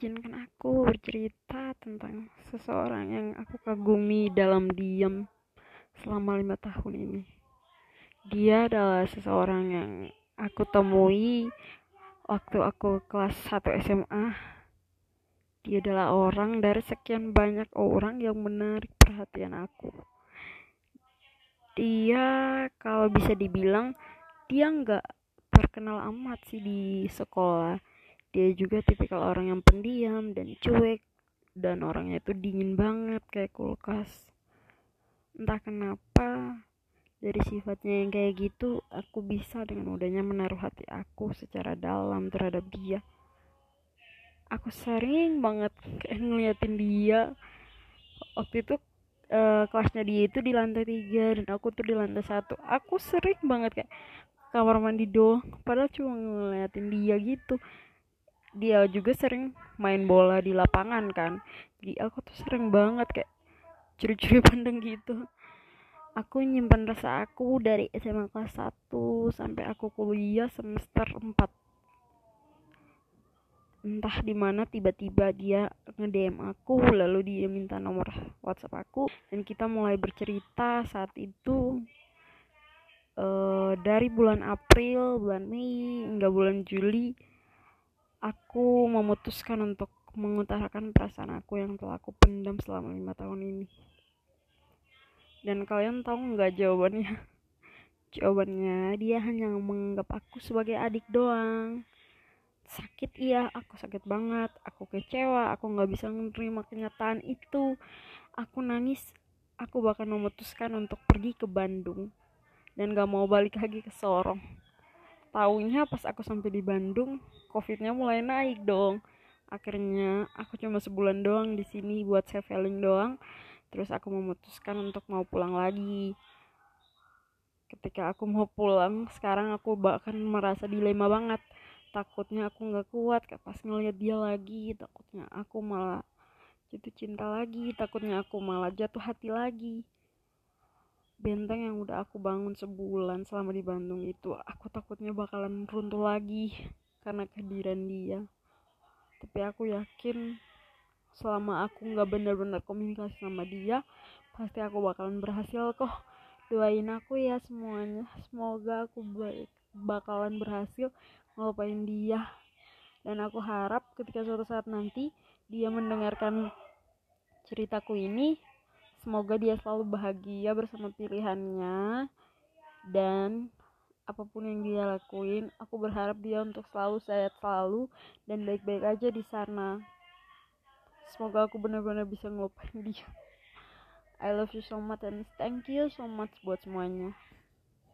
izinkan aku bercerita tentang seseorang yang aku kagumi dalam diam selama lima tahun ini. Dia adalah seseorang yang aku temui waktu aku kelas 1 SMA. Dia adalah orang dari sekian banyak orang yang menarik perhatian aku. Dia kalau bisa dibilang dia nggak terkenal amat sih di sekolah dia juga tipikal orang yang pendiam dan cuek dan orangnya itu dingin banget kayak kulkas. Entah kenapa dari sifatnya yang kayak gitu aku bisa dengan mudahnya menaruh hati aku secara dalam terhadap dia. Aku sering banget kayak ngeliatin dia. Waktu itu uh, kelasnya dia itu di lantai tiga dan aku tuh di lantai satu. Aku sering banget kayak kamar mandi doang padahal cuma ngeliatin dia gitu dia juga sering main bola di lapangan kan. Jadi aku tuh sering banget kayak curi-curi pandang gitu. Aku nyimpan rasa aku dari SMA kelas 1 sampai aku kuliah semester 4 entah di mana tiba-tiba dia nge-DM aku lalu dia minta nomor WhatsApp aku dan kita mulai bercerita saat itu uh, dari bulan April, bulan Mei hingga bulan Juli aku memutuskan untuk mengutarakan perasaan aku yang telah aku pendam selama lima tahun ini. Dan kalian tahu nggak jawabannya? Jawabannya dia hanya menganggap aku sebagai adik doang. Sakit iya, aku sakit banget. Aku kecewa, aku nggak bisa menerima kenyataan itu. Aku nangis, aku bahkan memutuskan untuk pergi ke Bandung dan gak mau balik lagi ke Sorong Taunya pas aku sampai di Bandung, covidnya mulai naik dong. Akhirnya aku cuma sebulan doang di sini buat traveling doang. Terus aku memutuskan untuk mau pulang lagi. Ketika aku mau pulang, sekarang aku bahkan merasa dilema banget. Takutnya aku nggak kuat, pas ngeliat dia lagi. Takutnya aku malah jatuh cinta lagi. Takutnya aku malah jatuh hati lagi benteng yang udah aku bangun sebulan selama di Bandung itu aku takutnya bakalan runtuh lagi karena kehadiran dia. Tapi aku yakin selama aku nggak benar-benar komunikasi sama dia pasti aku bakalan berhasil kok. Doain aku ya semuanya. Semoga aku bakalan berhasil ngelupain dia. Dan aku harap ketika suatu saat nanti dia mendengarkan ceritaku ini Semoga dia selalu bahagia bersama pilihannya dan apa pun yang dia lakuin, aku berharap dia untuk selalu sehat selalu dan baik-baik aja di sana. Semoga aku benar-benar bisa ngelupain dia. I love you so much and thank you so much buat semuanya.